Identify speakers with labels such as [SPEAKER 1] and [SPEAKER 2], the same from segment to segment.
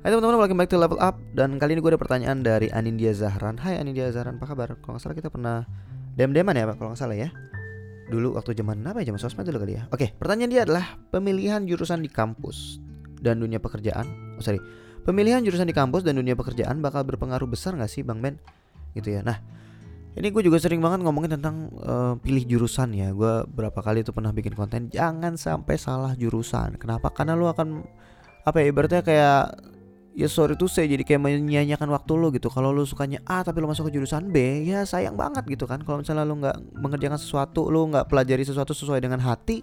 [SPEAKER 1] Hai teman-teman, welcome back to Level Up. Dan kali ini gue ada pertanyaan dari Anindya Zahran. Hai Anindya Zahran, apa kabar? Kalau nggak salah kita pernah dem-deman ya Pak, kalau nggak salah ya. Dulu waktu zaman apa ya, zaman sosmed dulu kali ya. Oke, pertanyaan dia adalah Pemilihan jurusan di kampus dan dunia pekerjaan Oh sorry, pemilihan jurusan di kampus dan dunia pekerjaan bakal berpengaruh besar nggak sih Bang Ben? Gitu ya, nah ini gue juga sering banget ngomongin tentang uh, pilih jurusan ya. Gue berapa kali tuh pernah bikin konten Jangan sampai salah jurusan. Kenapa? Karena lu akan Apa ya ibaratnya kayak ya sorry tuh saya jadi kayak menyanyiakan waktu lo gitu. Kalau lo sukanya A tapi lo masuk ke jurusan B ya sayang banget gitu kan. Kalau misalnya lo nggak mengerjakan sesuatu lo nggak pelajari sesuatu sesuai dengan hati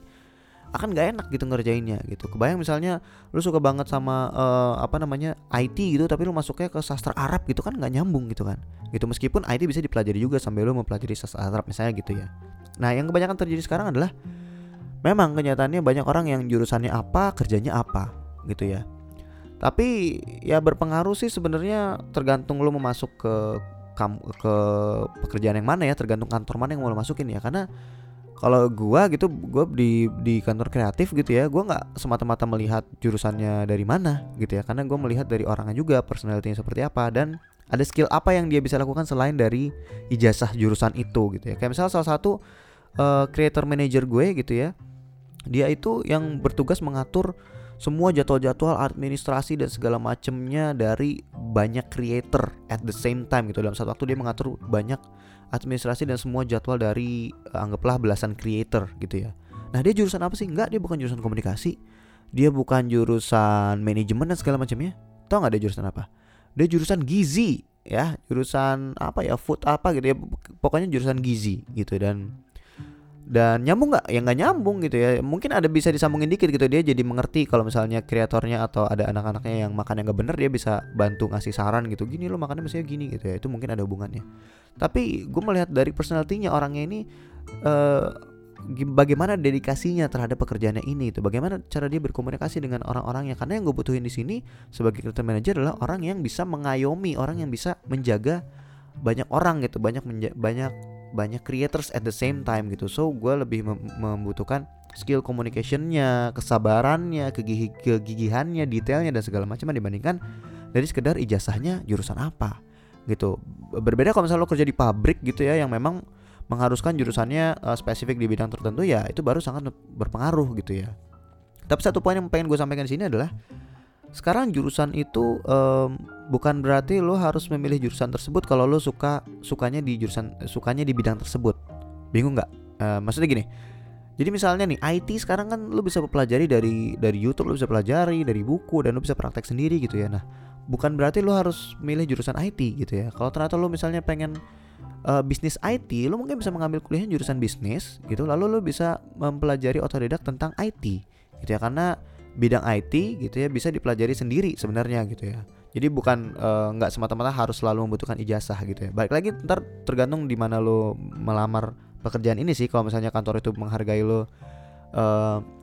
[SPEAKER 1] akan gak enak gitu ngerjainnya gitu. Kebayang misalnya lo suka banget sama uh, apa namanya IT gitu tapi lo masuknya ke sastra Arab gitu kan nggak nyambung gitu kan. Gitu meskipun IT bisa dipelajari juga sambil lo mempelajari sastra Arab misalnya gitu ya. Nah yang kebanyakan terjadi sekarang adalah memang kenyataannya banyak orang yang jurusannya apa kerjanya apa gitu ya tapi ya berpengaruh sih sebenarnya tergantung lo mau masuk ke ke pekerjaan yang mana ya tergantung kantor mana yang mau lo masukin ya. Karena kalau gua gitu gua di di kantor kreatif gitu ya gua nggak semata-mata melihat jurusannya dari mana gitu ya. Karena gua melihat dari orangnya juga personalitinya seperti apa dan ada skill apa yang dia bisa lakukan selain dari ijazah jurusan itu gitu ya. Kayak misalnya salah satu uh, creator manager gue gitu ya dia itu yang bertugas mengatur semua jadwal-jadwal administrasi dan segala macamnya dari banyak creator at the same time gitu dalam satu waktu dia mengatur banyak administrasi dan semua jadwal dari uh, anggaplah belasan creator gitu ya. Nah dia jurusan apa sih? Enggak dia bukan jurusan komunikasi, dia bukan jurusan manajemen dan segala macamnya. Tahu nggak dia jurusan apa? Dia jurusan gizi ya, jurusan apa ya food apa gitu ya. Pokoknya jurusan gizi gitu dan dan nyambung nggak? Ya nggak nyambung gitu ya. Mungkin ada bisa disambungin dikit gitu. Dia jadi mengerti kalau misalnya kreatornya atau ada anak-anaknya yang makan yang nggak bener dia bisa bantu ngasih saran gitu. Gini lo makannya mestinya gini gitu ya. Itu mungkin ada hubungannya. Tapi gue melihat dari personalitinya orangnya ini uh, bagaimana dedikasinya terhadap pekerjaannya ini itu bagaimana cara dia berkomunikasi dengan orang-orangnya. Karena yang gue butuhin di sini sebagai creator manager adalah orang yang bisa mengayomi orang yang bisa menjaga banyak orang gitu. Banyak banyak banyak creators at the same time gitu. So gue lebih mem membutuhkan skill communicationnya kesabarannya kegigih kegigihannya detailnya dan segala macam dibandingkan dari sekedar ijazahnya jurusan apa gitu. Berbeda kalau misalnya lo kerja di pabrik gitu ya yang memang mengharuskan jurusannya uh, spesifik di bidang tertentu ya itu baru sangat berpengaruh gitu ya. Tapi satu poin yang pengen gue sampaikan di sini adalah sekarang jurusan itu um, bukan berarti lo harus memilih jurusan tersebut kalau lo suka sukanya di jurusan sukanya di bidang tersebut. Bingung nggak? Uh, maksudnya gini jadi misalnya nih IT sekarang kan lo bisa pelajari dari dari YouTube lo bisa pelajari dari buku dan lo bisa praktek sendiri gitu ya. Nah bukan berarti lo harus milih jurusan IT gitu ya. Kalau ternyata lo misalnya pengen uh, bisnis IT lo mungkin bisa mengambil kuliahnya jurusan bisnis gitu lalu lo bisa mempelajari otodidak tentang IT gitu ya. Karena bidang IT gitu ya bisa dipelajari sendiri sebenarnya gitu ya. Jadi bukan eh, nggak uh, semata-mata harus selalu membutuhkan ijazah gitu ya. Balik lagi ntar tergantung di mana lo melamar pekerjaan ini sih. Kalau misalnya kantor itu menghargai lo uh,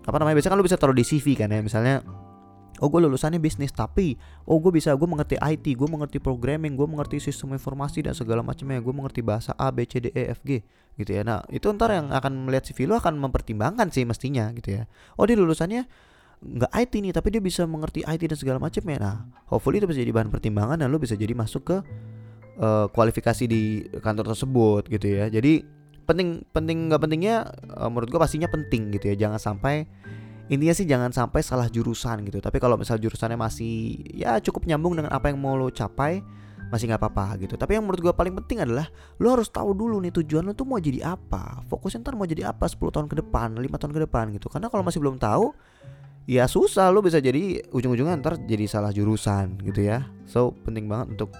[SPEAKER 1] apa namanya biasanya kan lo bisa taruh di CV kan ya. Misalnya oh gue lulusannya bisnis tapi oh gue bisa gue mengerti IT gue mengerti programming gue mengerti sistem informasi dan segala macamnya gue mengerti bahasa A B C D E F G gitu ya nah itu ntar yang akan melihat CV lo akan mempertimbangkan sih mestinya gitu ya oh dia lulusannya nggak IT nih tapi dia bisa mengerti IT dan segala macam ya. Nah hopefully itu bisa jadi bahan pertimbangan dan lo bisa jadi masuk ke uh, kualifikasi di kantor tersebut gitu ya. Jadi penting penting nggak pentingnya uh, menurut gue pastinya penting gitu ya. Jangan sampai intinya sih jangan sampai salah jurusan gitu. Tapi kalau misal jurusannya masih ya cukup nyambung dengan apa yang mau lo capai masih nggak apa-apa gitu. Tapi yang menurut gue paling penting adalah lo harus tahu dulu nih tujuan lo tuh mau jadi apa. Fokusnya ntar mau jadi apa 10 tahun ke depan lima tahun ke depan gitu. Karena kalau masih belum tahu ya susah. Lo bisa jadi ujung-ujungnya ntar jadi salah jurusan gitu ya. So penting banget untuk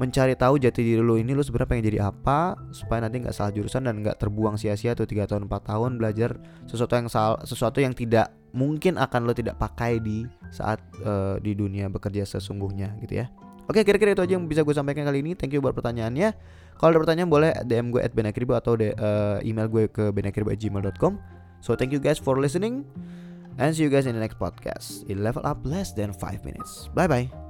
[SPEAKER 1] mencari tahu jati diri lo ini lo sebenarnya pengen jadi apa supaya nanti nggak salah jurusan dan nggak terbuang sia-sia tuh tiga tahun 4 tahun belajar sesuatu yang sal sesuatu yang tidak mungkin akan lo tidak pakai di saat uh, di dunia bekerja sesungguhnya gitu ya. Oke kira-kira itu aja yang bisa gue sampaikan kali ini. Thank you buat pertanyaannya. Kalau ada pertanyaan boleh DM gue at benakribo Atau de, uh, email gue ke benakribo@gmail.com So thank you guys for listening And see you guys in the next podcast. It level up less than 5 minutes. Bye bye.